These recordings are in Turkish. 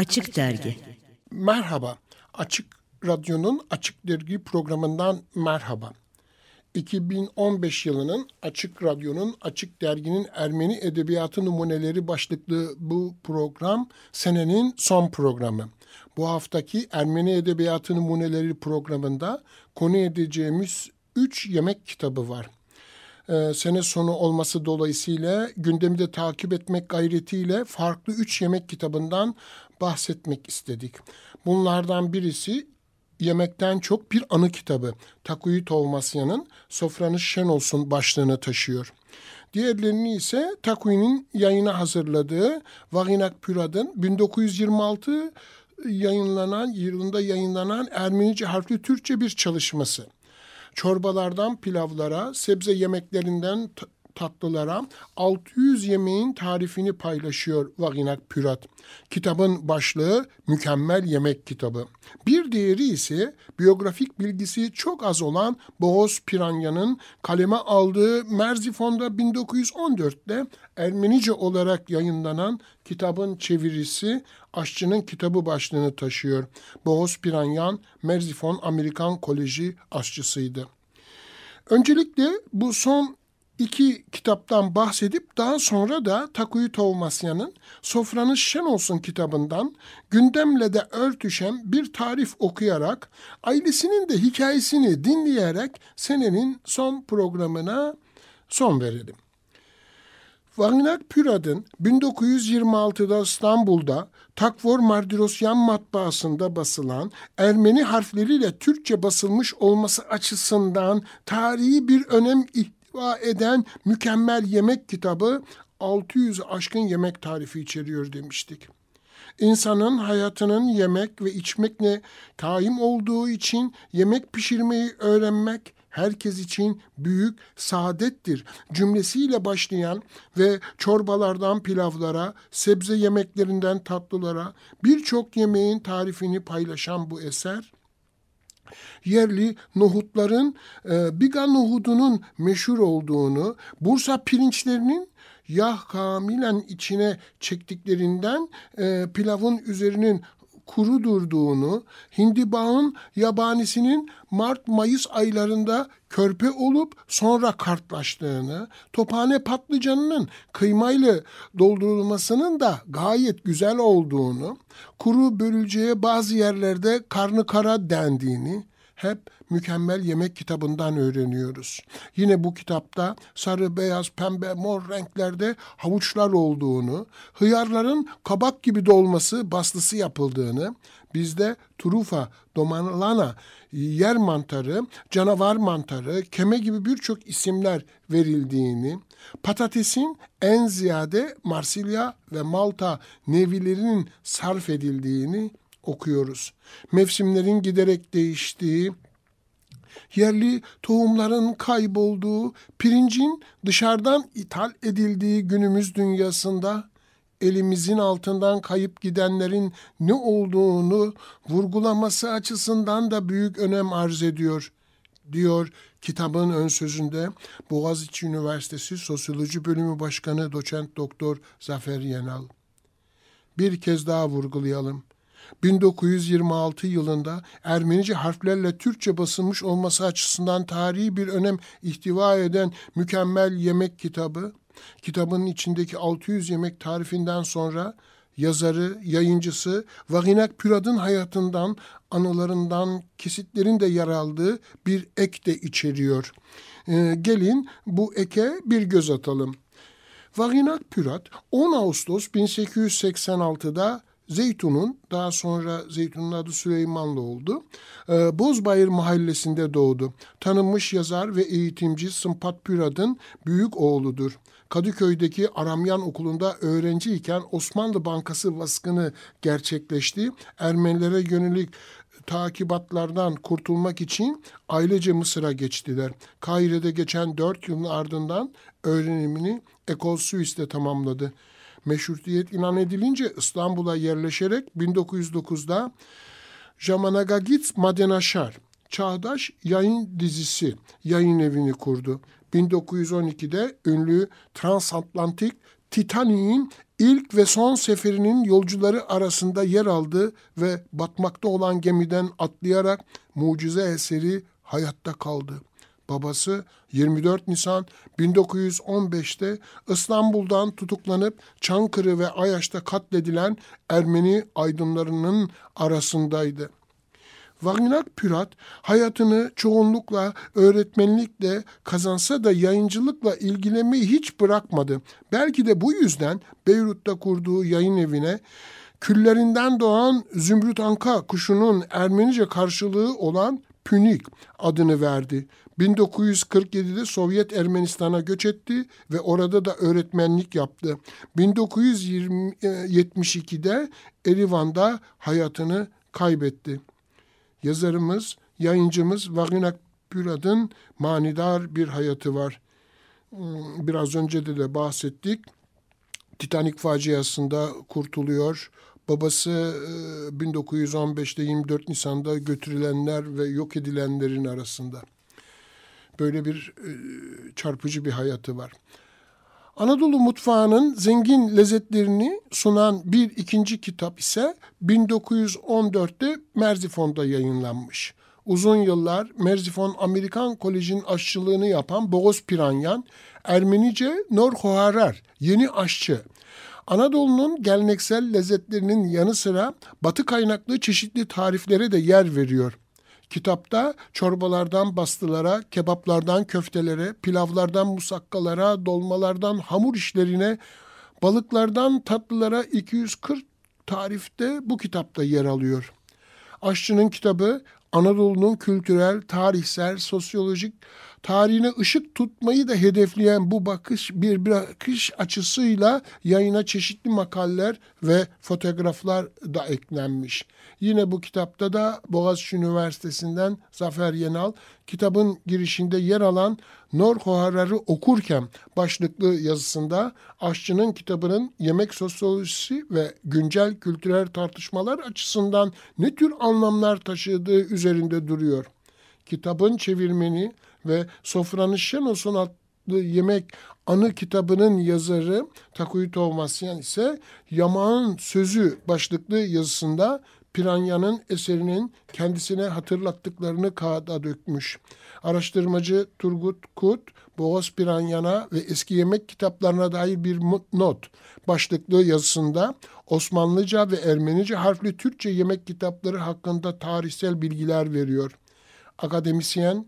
Açık Dergi Merhaba, Açık Radyo'nun Açık Dergi programından merhaba. 2015 yılının Açık Radyo'nun Açık Dergi'nin Ermeni Edebiyatı Numuneleri başlıklı bu program senenin son programı. Bu haftaki Ermeni Edebiyatı Numuneleri programında konu edeceğimiz 3 yemek kitabı var. Ee, sene sonu olması dolayısıyla gündemi de takip etmek gayretiyle farklı 3 yemek kitabından bahsetmek istedik. Bunlardan birisi yemekten çok bir anı kitabı. Takuyu Tovmasyan'ın Sofranız Şen Olsun başlığını taşıyor. Diğerlerini ise Takuyu'nun yayına hazırladığı Vaginak Pürad'ın 1926 yayınlanan, yılında yayınlanan Ermenice harfli Türkçe bir çalışması. Çorbalardan pilavlara, sebze yemeklerinden tatlılara 600 yemeğin tarifini paylaşıyor Vaginak Pürat. Kitabın başlığı Mükemmel Yemek Kitabı. Bir diğeri ise biyografik bilgisi çok az olan Boğaz Piranya'nın kaleme aldığı Merzifon'da 1914'te Ermenice olarak yayınlanan kitabın çevirisi Aşçının Kitabı başlığını taşıyor. Boğaz Piranyan Merzifon Amerikan Koleji aşçısıydı. Öncelikle bu son iki kitaptan bahsedip daha sonra da Takuyu Tovmasyan'ın Sofranız Şen Olsun kitabından gündemle de örtüşen bir tarif okuyarak ailesinin de hikayesini dinleyerek senenin son programına son verelim. Vagnak Pürad'ın 1926'da İstanbul'da Takvor Mardirosyan matbaasında basılan Ermeni harfleriyle Türkçe basılmış olması açısından tarihi bir önem ihtiva eden mükemmel yemek kitabı 600 aşkın yemek tarifi içeriyor demiştik. İnsanın hayatının yemek ve içmekle kaim olduğu için yemek pişirmeyi öğrenmek herkes için büyük saadettir cümlesiyle başlayan ve çorbalardan pilavlara, sebze yemeklerinden tatlılara birçok yemeğin tarifini paylaşan bu eser yerli nohutların e, biga nohudunun meşhur olduğunu, Bursa pirinçlerinin yağ kamilen içine çektiklerinden e, pilavın üzerinin kuru durduğunu, hindibağın yabanisinin Mart-Mayıs aylarında körpe olup sonra kartlaştığını, tophane patlıcanının kıymayla doldurulmasının da gayet güzel olduğunu, kuru börülceye bazı yerlerde karnı kara dendiğini, hep mükemmel yemek kitabından öğreniyoruz. Yine bu kitapta sarı, beyaz, pembe, mor renklerde havuçlar olduğunu, hıyarların kabak gibi dolması, bastısı yapıldığını, bizde turufa, domanlana, yer mantarı, canavar mantarı, keme gibi birçok isimler verildiğini, patatesin en ziyade Marsilya ve Malta nevilerinin sarf edildiğini okuyoruz. Mevsimlerin giderek değiştiği, yerli tohumların kaybolduğu, pirincin dışarıdan ithal edildiği günümüz dünyasında elimizin altından kayıp gidenlerin ne olduğunu vurgulaması açısından da büyük önem arz ediyor diyor kitabın ön sözünde Boğaziçi Üniversitesi Sosyoloji Bölümü Başkanı Doçent Doktor Zafer Yenal. Bir kez daha vurgulayalım. 1926 yılında Ermenice harflerle Türkçe basılmış olması açısından tarihi bir önem ihtiva eden mükemmel yemek kitabı, kitabın içindeki 600 yemek tarifinden sonra yazarı, yayıncısı Vaginak Pürad'ın hayatından, anılarından kesitlerin de yer aldığı bir ek de içeriyor. Ee, gelin bu eke bir göz atalım. Vaginak Pürat 10 Ağustos 1886'da Zeytun'un daha sonra Zeytun'un adı Süleymanlı oldu. Ee, Bozbayır mahallesinde doğdu. Tanınmış yazar ve eğitimci Sımpat Pürad'ın büyük oğludur. Kadıköy'deki Aramyan Okulu'nda öğrenciyken Osmanlı Bankası baskını gerçekleşti. Ermenilere yönelik takibatlardan kurtulmak için ailece Mısır'a geçtiler. Kahire'de geçen dört yılın ardından öğrenimini Ekol Suis'te tamamladı meşrutiyet inan edilince İstanbul'a yerleşerek 1909'da Jamanagagit Madenaşar Çağdaş Yayın Dizisi yayın evini kurdu. 1912'de ünlü transatlantik Titanic'in ilk ve son seferinin yolcuları arasında yer aldı ve batmakta olan gemiden atlayarak mucize eseri hayatta kaldı. Babası 24 Nisan 1915'te İstanbul'dan tutuklanıp Çankırı ve Ayaş'ta katledilen Ermeni aydınlarının arasındaydı. Vagnak Pürat hayatını çoğunlukla öğretmenlikle kazansa da yayıncılıkla ilgilenmeyi hiç bırakmadı. Belki de bu yüzden Beyrut'ta kurduğu yayın evine küllerinden doğan Zümrüt Anka kuşunun Ermenice karşılığı olan Pünik adını verdi. 1947'de Sovyet Ermenistan'a göç etti ve orada da öğretmenlik yaptı. 1972'de Erivan'da hayatını kaybetti. Yazarımız, yayıncımız Vagina Pürad'ın manidar bir hayatı var. Hmm, biraz önce de, de bahsettik. Titanik faciasında kurtuluyor. Babası 1915'te e, 24 Nisan'da götürülenler ve yok edilenlerin arasında. Böyle bir e, çarpıcı bir hayatı var. Anadolu mutfağının zengin lezzetlerini sunan bir ikinci kitap ise 1914'te Merzifon'da yayınlanmış. Uzun yıllar Merzifon Amerikan Koleji'nin aşçılığını yapan Boğaz Piranyan, Ermenice Nor Hoharar, yeni aşçı. Anadolu'nun geleneksel lezzetlerinin yanı sıra batı kaynaklı çeşitli tariflere de yer veriyor. Kitapta çorbalardan bastılara, kebaplardan köftelere, pilavlardan musakkalara, dolmalardan hamur işlerine, balıklardan tatlılara 240 tarifte bu kitapta yer alıyor. Aşçının kitabı Anadolu'nun kültürel, tarihsel, sosyolojik tarihine ışık tutmayı da hedefleyen bu bakış bir bakış açısıyla yayına çeşitli makaleler ve fotoğraflar da eklenmiş. Yine bu kitapta da Boğaziçi Üniversitesi'nden Zafer Yenal kitabın girişinde yer alan Nor Hoharar'ı okurken başlıklı yazısında aşçının kitabının yemek sosyolojisi ve güncel kültürel tartışmalar açısından ne tür anlamlar taşıdığı üzerinde duruyor. Kitabın çevirmeni ve Sofranın Şenos'un adlı yemek anı kitabının yazarı Takuyu Tovmasyan ise Yamağın Sözü başlıklı yazısında Piranya'nın eserinin kendisine hatırlattıklarını kağıda dökmüş. Araştırmacı Turgut Kut, Boğaz Piranya'na ve eski yemek kitaplarına dair bir not başlıklı yazısında Osmanlıca ve Ermenice harfli Türkçe yemek kitapları hakkında tarihsel bilgiler veriyor. Akademisyen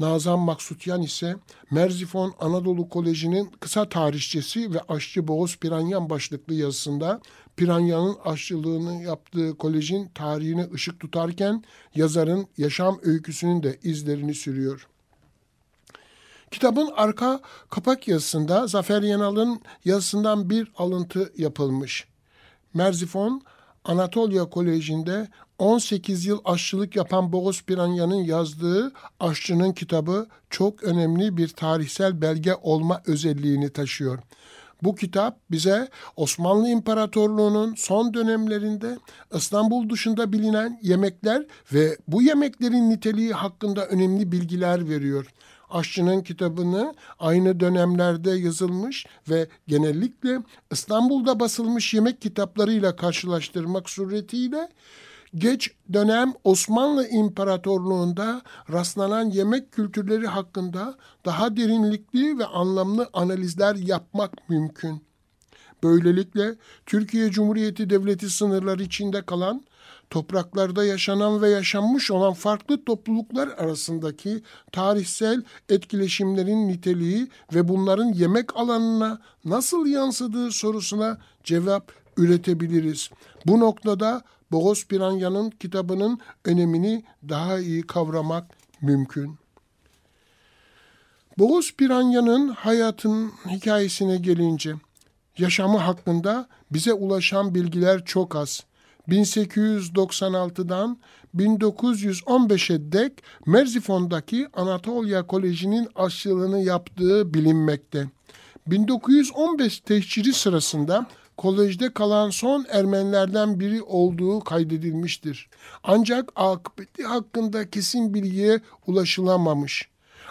Nazan Maksutyan ise Merzifon Anadolu Koleji'nin kısa tarihçesi ve aşçı Boğaz Piranyan başlıklı yazısında Piranya'nın aşçılığını yaptığı kolejin tarihine ışık tutarken yazarın yaşam öyküsünün de izlerini sürüyor. Kitabın arka kapak yazısında Zafer Yanal'ın yazısından bir alıntı yapılmış. Merzifon, Anatolia Koleji'nde 18 yıl aşçılık yapan Boğaz Piranya'nın yazdığı Aşçının kitabı çok önemli bir tarihsel belge olma özelliğini taşıyor. Bu kitap bize Osmanlı İmparatorluğu'nun son dönemlerinde İstanbul dışında bilinen yemekler ve bu yemeklerin niteliği hakkında önemli bilgiler veriyor. Aşçının kitabını aynı dönemlerde yazılmış ve genellikle İstanbul'da basılmış yemek kitaplarıyla karşılaştırmak suretiyle geç dönem Osmanlı İmparatorluğu'nda rastlanan yemek kültürleri hakkında daha derinlikli ve anlamlı analizler yapmak mümkün. Böylelikle Türkiye Cumhuriyeti Devleti sınırları içinde kalan, topraklarda yaşanan ve yaşanmış olan farklı topluluklar arasındaki tarihsel etkileşimlerin niteliği ve bunların yemek alanına nasıl yansıdığı sorusuna cevap üretebiliriz. Bu noktada Boğaz Piranya'nın kitabının önemini daha iyi kavramak mümkün. Boğaz Piranya'nın hayatın hikayesine gelince yaşamı hakkında bize ulaşan bilgiler çok az. 1896'dan 1915'e dek Merzifon'daki Anatolia Koleji'nin aşçılığını yaptığı bilinmekte. 1915 tehciri sırasında kolejde kalan son Ermenilerden biri olduğu kaydedilmiştir. Ancak akıbeti hakkında kesin bilgiye ulaşılamamış.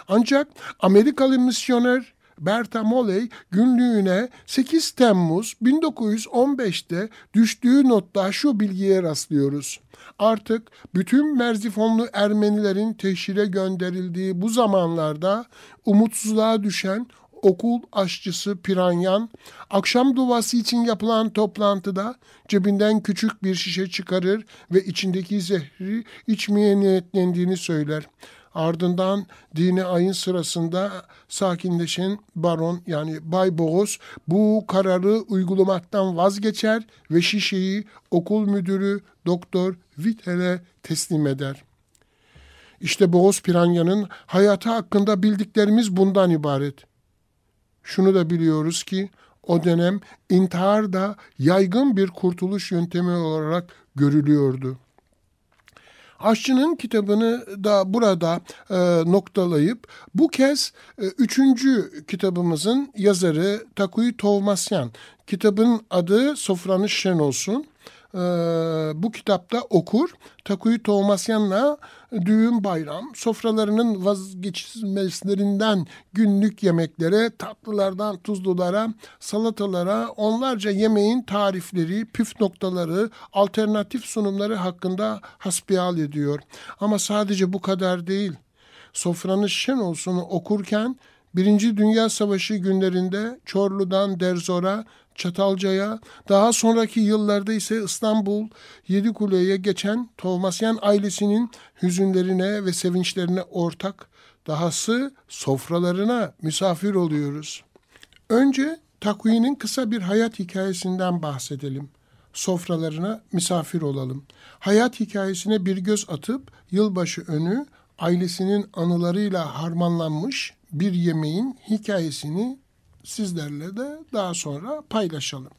Ancak Amerikalı misyoner Berta Molley günlüğüne 8 Temmuz 1915'te düştüğü notta şu bilgiye rastlıyoruz. Artık bütün Merzifonlu Ermenilerin teşhire gönderildiği bu zamanlarda umutsuzluğa düşen okul aşçısı Piranyan, akşam duvası için yapılan toplantıda cebinden küçük bir şişe çıkarır ve içindeki zehri içmeye niyetlendiğini söyler. Ardından dini ayın sırasında sakinleşen baron yani Bay Boğaz bu kararı uygulamaktan vazgeçer ve şişeyi okul müdürü Doktor Vitel'e teslim eder. İşte Boğaz Piranya'nın hayatı hakkında bildiklerimiz bundan ibaret. Şunu da biliyoruz ki o dönem intihar da yaygın bir kurtuluş yöntemi olarak görülüyordu. Aşçının kitabını da burada e, noktalayıp bu kez e, üçüncü kitabımızın yazarı Takuyi Tovmasyan. Kitabın adı Sofranış Şen olsun e, bu kitapta okur Takuyu Tomasyan'la düğün bayram sofralarının vazgeçilmezlerinden günlük yemeklere, tatlılardan tuzlulara, salatalara onlarca yemeğin tarifleri, püf noktaları, alternatif sunumları hakkında hasbihal ediyor. Ama sadece bu kadar değil. Sofranın şen olsunu okurken Birinci Dünya Savaşı günlerinde Çorlu'dan Derzor'a, Çatalca'ya, daha sonraki yıllarda ise İstanbul, Yedikule'ye geçen Tovmasyan ailesinin hüzünlerine ve sevinçlerine ortak, dahası sofralarına misafir oluyoruz. Önce Takvi'nin kısa bir hayat hikayesinden bahsedelim. Sofralarına misafir olalım. Hayat hikayesine bir göz atıp yılbaşı önü ailesinin anılarıyla harmanlanmış bir yemeğin hikayesini sizlerle de daha sonra paylaşalım.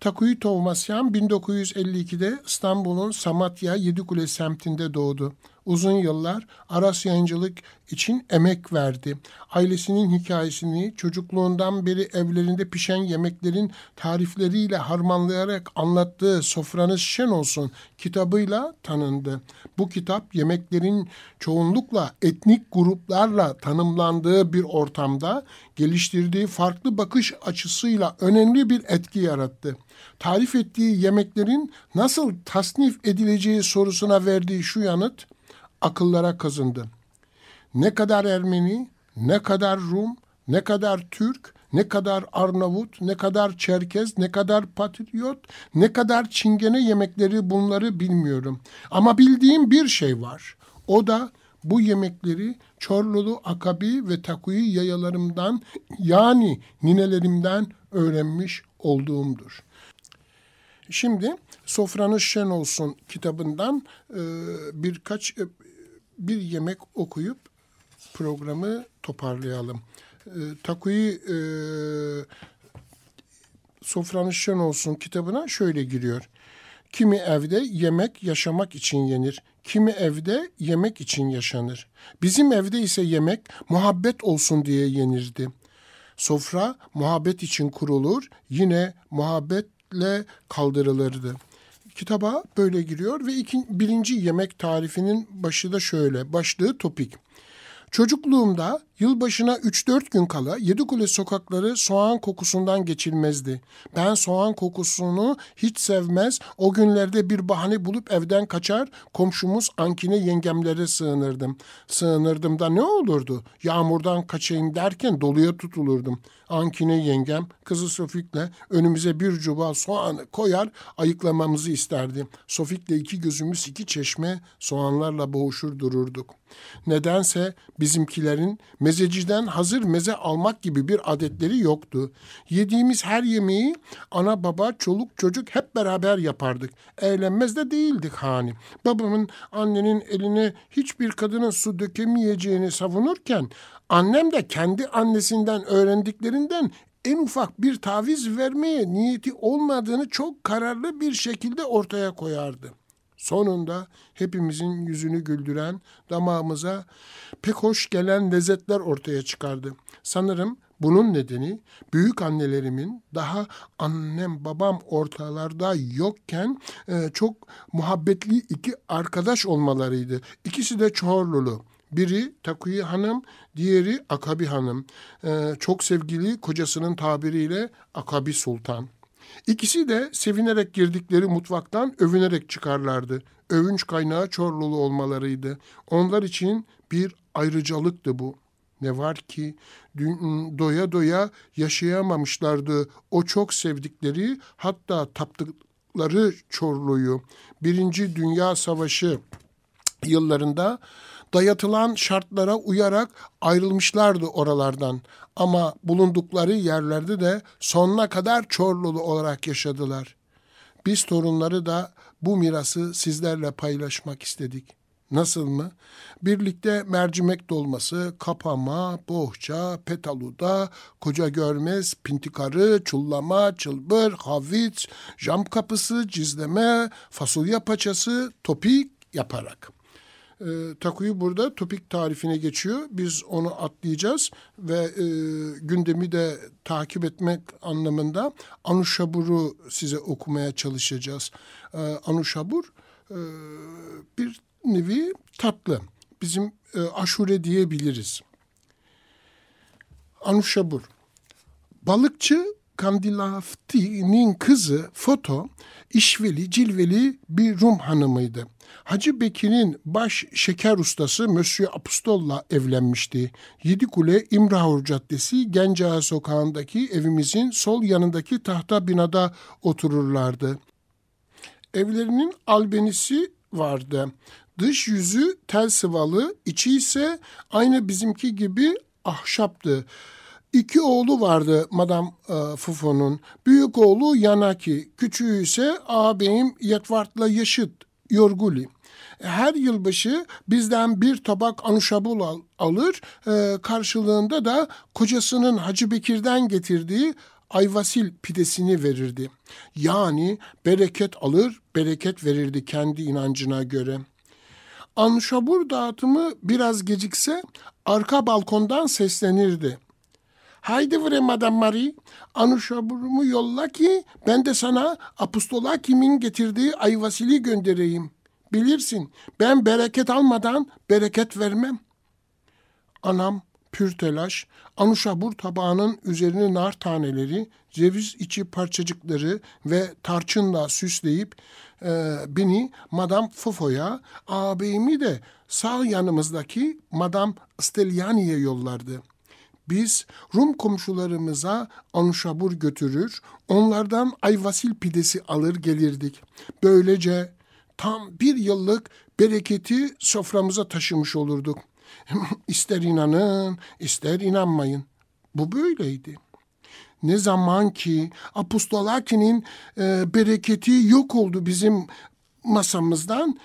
Takuyi Tovmasyan 1952'de İstanbul'un Samatya Yedikule semtinde doğdu uzun yıllar Aras yayıncılık için emek verdi. Ailesinin hikayesini çocukluğundan beri evlerinde pişen yemeklerin tarifleriyle harmanlayarak anlattığı Sofranız Şen Olsun kitabıyla tanındı. Bu kitap yemeklerin çoğunlukla etnik gruplarla tanımlandığı bir ortamda geliştirdiği farklı bakış açısıyla önemli bir etki yarattı. Tarif ettiği yemeklerin nasıl tasnif edileceği sorusuna verdiği şu yanıt akıllara kazındı. Ne kadar Ermeni, ne kadar Rum, ne kadar Türk, ne kadar Arnavut, ne kadar Çerkez, ne kadar Patriot, ne kadar Çingene yemekleri bunları bilmiyorum. Ama bildiğim bir şey var. O da bu yemekleri Çorlulu Akabi ve Takuyi yayalarımdan yani ninelerimden öğrenmiş olduğumdur. Şimdi Sofranız Şen Olsun kitabından birkaç bir yemek okuyup programı toparlayalım. E, Takuyi e, Sofranız Şen Olsun kitabına şöyle giriyor. Kimi evde yemek yaşamak için yenir. Kimi evde yemek için yaşanır. Bizim evde ise yemek muhabbet olsun diye yenirdi. Sofra muhabbet için kurulur, yine muhabbetle kaldırılırdı. Kitaba böyle giriyor ve iki, birinci yemek tarifinin başı da şöyle. Başlığı topik. Çocukluğumda yılbaşına 3-4 gün kala Yedikule sokakları soğan kokusundan geçilmezdi. Ben soğan kokusunu hiç sevmez, o günlerde bir bahane bulup evden kaçar, komşumuz Ankine yengemlere sığınırdım. Sığınırdım da ne olurdu? Yağmurdan kaçayım derken doluya tutulurdum. Ankine yengem kızı Sofik'le önümüze bir çuval soğanı koyar ayıklamamızı isterdi. Sofik'le iki gözümüz iki çeşme soğanlarla boğuşur dururduk. Nedense bizimkilerin mezeciden hazır meze almak gibi bir adetleri yoktu. Yediğimiz her yemeği ana baba, çoluk çocuk hep beraber yapardık. Eğlenmez de değildik hani. Babamın annenin eline hiçbir kadının su dökemeyeceğini savunurken annem de kendi annesinden öğrendiklerinden en ufak bir taviz vermeye niyeti olmadığını çok kararlı bir şekilde ortaya koyardı. Sonunda hepimizin yüzünü güldüren, damağımıza pek hoş gelen lezzetler ortaya çıkardı. Sanırım bunun nedeni büyük annelerimin daha annem babam ortalarda yokken e, çok muhabbetli iki arkadaş olmalarıydı. İkisi de Çorlulu Biri Takuyi Hanım, diğeri Akabi Hanım. Ee, çok sevgili kocasının tabiriyle Akabi Sultan. İkisi de sevinerek girdikleri mutfaktan övünerek çıkarlardı. Övünç kaynağı Çorlulu olmalarıydı. Onlar için bir ayrıcalıktı bu. Ne var ki doya doya yaşayamamışlardı o çok sevdikleri hatta taptıkları Çorlu'yu. Birinci Dünya Savaşı yıllarında dayatılan şartlara uyarak ayrılmışlardı oralardan. Ama bulundukları yerlerde de sonuna kadar Çorlulu olarak yaşadılar. Biz torunları da bu mirası sizlerle paylaşmak istedik. Nasıl mı? Birlikte mercimek dolması, kapama, bohça, petaluda, koca görmez, pintikarı, çullama, çılbır, havit, cam kapısı, cizleme, fasulye paçası, topik yaparak. E, Takuyu burada topik tarifine geçiyor. Biz onu atlayacağız ve e, gündemi de takip etmek anlamında Anuşabur'u size okumaya çalışacağız. E, Anuşabur e, bir nevi tatlı. Bizim e, aşure diyebiliriz. Anuşabur. Balıkçı Kandilafti'nin kızı Foto, işveli, cilveli bir Rum hanımıydı. Hacı Bekir'in baş şeker ustası Monsieur Apostol'la evlenmişti. Yedikule İmrahur Caddesi Gencağa Sokağı'ndaki evimizin sol yanındaki tahta binada otururlardı. Evlerinin albenisi vardı. Dış yüzü tel sıvalı, içi ise aynı bizimki gibi ahşaptı. İki oğlu vardı Madame e, Fufo'nun. Büyük oğlu Yanaki, küçüğü ise ağabeyim Yetvart'la yaşıt Yorguli. Her yılbaşı bizden bir tabak anuşabul al, alır, e, karşılığında da kocasının Hacı Bekir'den getirdiği ayvasil pidesini verirdi. Yani bereket alır, bereket verirdi kendi inancına göre. Anşabur dağıtımı biraz gecikse arka balkondan seslenirdi. Haydi vre Madame Marie, Anuşabur'umu yolla ki ben de sana apostola kimin getirdiği ayvasili göndereyim. Bilirsin ben bereket almadan bereket vermem. Anam pür telaş, anuşabur tabağının üzerine nar taneleri, ceviz içi parçacıkları ve tarçınla süsleyip e, beni Madame Fofo'ya, ağabeyimi de sağ yanımızdaki Madame Steliani'ye yollardı. Biz Rum komşularımıza anuşabur götürür, onlardan ayvasil pidesi alır gelirdik. Böylece tam bir yıllık bereketi soframıza taşımış olurduk. İster inanın, ister inanmayın. Bu böyleydi. Ne zaman ki Apostolaki'nin e, bereketi yok oldu bizim masamızdan,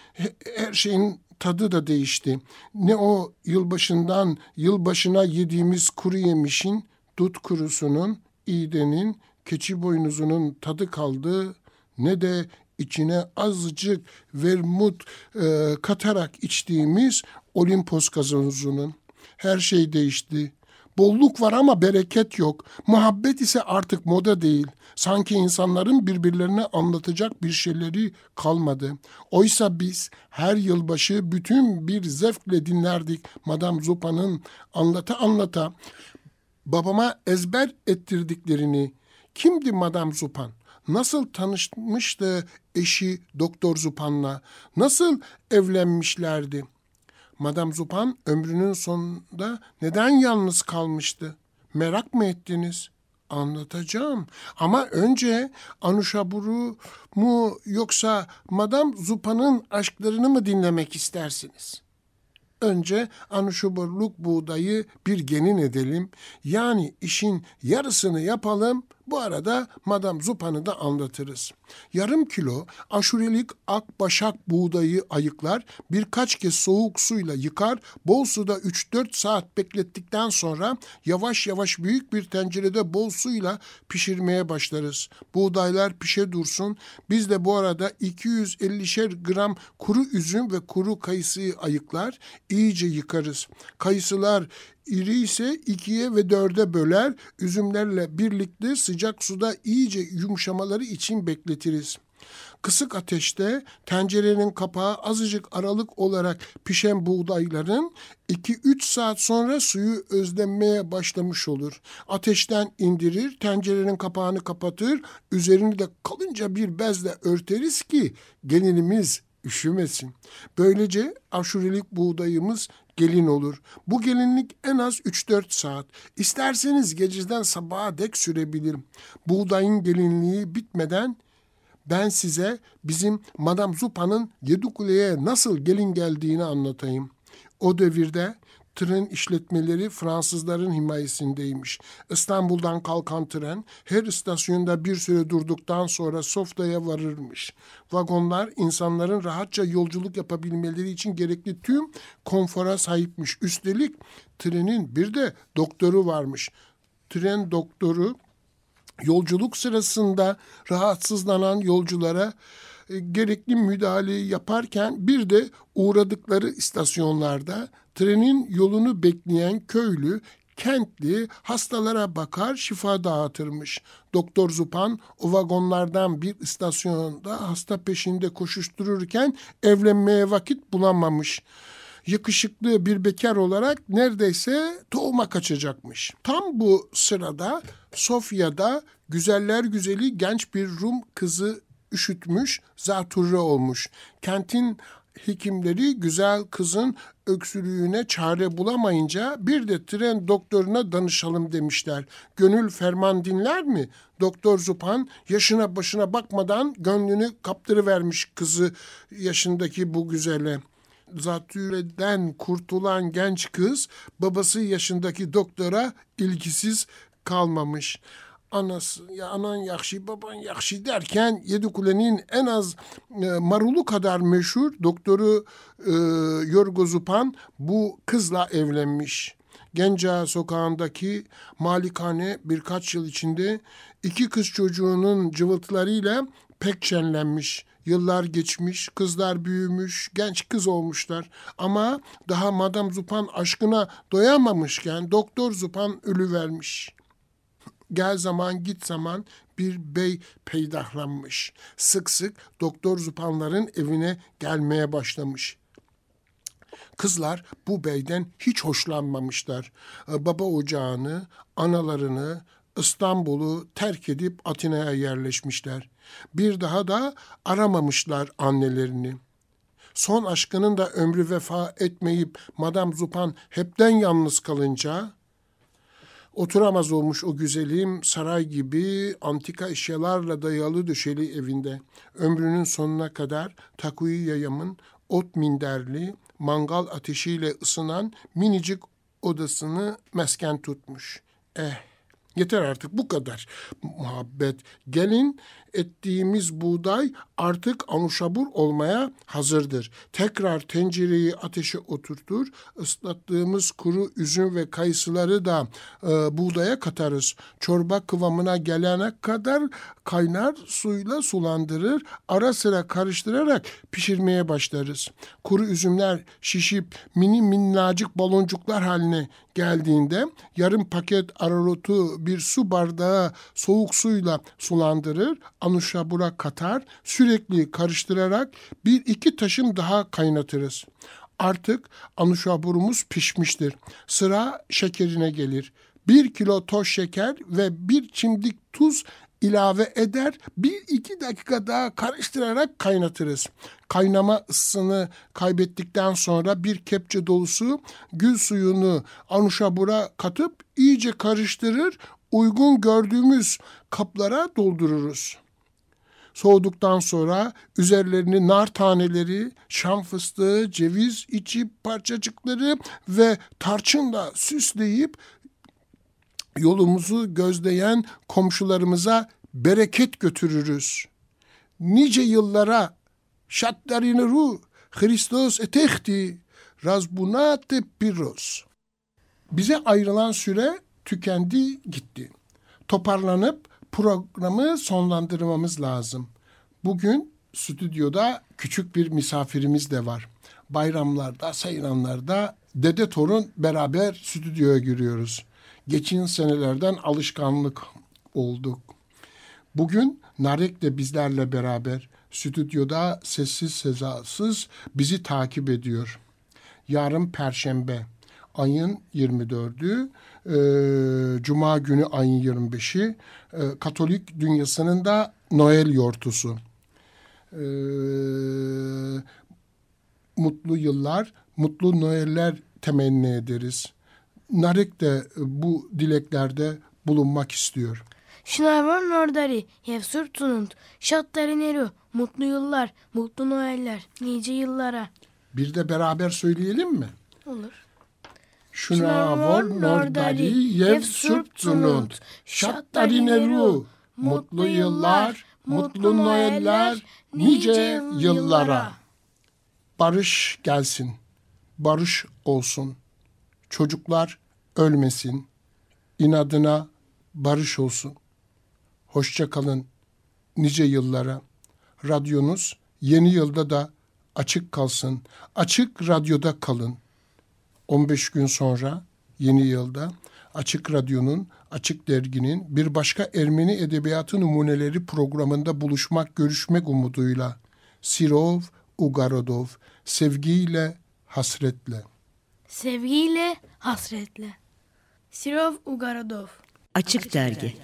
her şeyin tadı da değişti. Ne o yılbaşından yılbaşına yediğimiz kuru yemişin, dut kurusunun, iğdenin, keçi boynuzunun tadı kaldı ne de içine azıcık vermut e, katarak içtiğimiz Olimpos gazozunun. Her şey değişti. Bolluk var ama bereket yok. Muhabbet ise artık moda değil. Sanki insanların birbirlerine anlatacak bir şeyleri kalmadı. Oysa biz her yılbaşı bütün bir zevkle dinlerdik Madame Zupa'nın anlata anlata babama ezber ettirdiklerini. Kimdi Madame Zupan? Nasıl tanışmıştı eşi Doktor Zupan'la? Nasıl evlenmişlerdi? Madame Zupan ömrünün sonunda neden yalnız kalmıştı? Merak mı ettiniz? Anlatacağım. Ama önce Anuşaburu mu yoksa Madame Zupan'ın aşklarını mı dinlemek istersiniz? Önce Anuşaburluk buğdayı bir genin edelim. Yani işin yarısını yapalım, bu arada Madame Zupa'nı da anlatırız. Yarım kilo aşurelik ak başak buğdayı ayıklar, birkaç kez soğuk suyla yıkar, bol suda 3-4 saat beklettikten sonra yavaş yavaş büyük bir tencerede bol suyla pişirmeye başlarız. Buğdaylar pişe dursun. Biz de bu arada 250'şer gram kuru üzüm ve kuru kayısıyı ayıklar, iyice yıkarız. Kayısılar İri ise ikiye ve dörde böler, üzümlerle birlikte sıcak suda iyice yumuşamaları için bekletiriz. Kısık ateşte tencerenin kapağı azıcık aralık olarak pişen buğdayların 2-3 saat sonra suyu özlenmeye başlamış olur. Ateşten indirir, tencerenin kapağını kapatır, üzerini de kalınca bir bezle örteriz ki gelinimiz üşümesin. Böylece aşurelik buğdayımız gelin olur. Bu gelinlik en az 3-4 saat. İsterseniz geceden sabaha dek sürebilir. Buğdayın gelinliği bitmeden ben size bizim Madame Zupa'nın Yedikule'ye nasıl gelin geldiğini anlatayım. O devirde tren işletmeleri Fransızların himayesindeymiş. İstanbul'dan kalkan tren her istasyonda bir süre durduktan sonra Sofya'ya varırmış. Vagonlar insanların rahatça yolculuk yapabilmeleri için gerekli tüm konfora sahipmiş. Üstelik trenin bir de doktoru varmış. Tren doktoru yolculuk sırasında rahatsızlanan yolculara gerekli müdahaleyi yaparken bir de uğradıkları istasyonlarda trenin yolunu bekleyen köylü kentli hastalara bakar şifa dağıtırmış. Doktor Zupan o vagonlardan bir istasyonda hasta peşinde koşuştururken evlenmeye vakit bulamamış. Yakışıklı bir bekar olarak neredeyse tohuma kaçacakmış. Tam bu sırada Sofya'da güzeller güzeli genç bir Rum kızı üşütmüş, zatürre olmuş. Kentin hekimleri güzel kızın öksürüğüne çare bulamayınca bir de tren doktoruna danışalım demişler. Gönül ferman dinler mi? Doktor Zupan yaşına başına bakmadan gönlünü kaptırıvermiş kızı yaşındaki bu güzele. Zatürreden kurtulan genç kız babası yaşındaki doktora ilgisiz kalmamış anası ya anan yakşı baban yakşı derken Yedikule'nin en az e, marulu kadar meşhur doktoru e, Yorgo Zupan bu kızla evlenmiş. Genca sokağındaki malikane birkaç yıl içinde iki kız çocuğunun cıvıltılarıyla pek şenlenmiş. Yıllar geçmiş, kızlar büyümüş, genç kız olmuşlar. Ama daha Madame Zupan aşkına doyamamışken Doktor Zupan ölü vermiş gel zaman git zaman bir bey peydahlanmış. Sık sık doktor zupanların evine gelmeye başlamış. Kızlar bu beyden hiç hoşlanmamışlar. Ee, baba ocağını, analarını, İstanbul'u terk edip Atina'ya yerleşmişler. Bir daha da aramamışlar annelerini. Son aşkının da ömrü vefa etmeyip Madame Zupan hepten yalnız kalınca Oturamaz olmuş o güzelim saray gibi antika eşyalarla dayalı döşeli evinde. Ömrünün sonuna kadar takuyu yayamın ot minderli, mangal ateşiyle ısınan minicik odasını mesken tutmuş. Eh, yeter artık bu kadar muhabbet. Gelin ettiğimiz buğday artık anuşabur olmaya hazırdır. Tekrar tencereyi ateşe oturtur. Islattığımız kuru üzüm ve kayısıları da e, buğdaya katarız. Çorba kıvamına gelene kadar kaynar suyla sulandırır. Ara sıra karıştırarak pişirmeye başlarız. Kuru üzümler şişip mini minnacık baloncuklar haline geldiğinde yarım paket ararotu bir su bardağı soğuk suyla sulandırır anuşabura katar, sürekli karıştırarak bir iki taşım daha kaynatırız. Artık anuşaburumuz pişmiştir. Sıra şekerine gelir. Bir kilo toz şeker ve bir çimdik tuz ilave eder. Bir iki dakika daha karıştırarak kaynatırız. Kaynama ısısını kaybettikten sonra bir kepçe dolusu gül suyunu anuşabura katıp iyice karıştırır. Uygun gördüğümüz kaplara doldururuz. Soğuduktan sonra üzerlerini nar taneleri, şam fıstığı, ceviz içi parçacıkları ve tarçınla süsleyip yolumuzu gözleyen komşularımıza bereket götürürüz. Nice yıllara şatlarını ru Hristos etehti razbunate pirros. Bize ayrılan süre tükendi gitti. Toparlanıp programı sonlandırmamız lazım. Bugün stüdyoda küçük bir misafirimiz de var. Bayramlarda, seyranlarda dede torun beraber stüdyoya giriyoruz. Geçen senelerden alışkanlık olduk. Bugün Narek de bizlerle beraber stüdyoda sessiz sezasız bizi takip ediyor. Yarın Perşembe ayın 24'ü, e, Cuma günü ayın 25'i e, Katolik dünyasının da Noel yortusu. E, mutlu yıllar, mutlu Noeller temenni ederiz. Narek de bu dileklerde bulunmak istiyor. Şınavon Nordari, Yevsur Tunut, Şattari Neru, Mutlu Yıllar, Mutlu Noeller, Nice Yıllara. Bir de beraber söyleyelim mi? Olur. Şunavon Nordari Yev Surptununt Şattarineru Mutlu yıllar, mutlu Noeller, nice yıllara. Barış gelsin, barış olsun. Çocuklar ölmesin. İnadına barış olsun. Hoşça kalın nice yıllara. Radyonuz yeni yılda da açık kalsın. Açık radyoda kalın. 15 gün sonra yeni yılda Açık Radyo'nun, Açık Dergi'nin bir başka Ermeni Edebiyatı Numuneleri programında buluşmak, görüşmek umuduyla. Sirov Ugarodov, sevgiyle, hasretle. Sevgiyle, hasretle. Sirov Ugarodov. Açık Dergi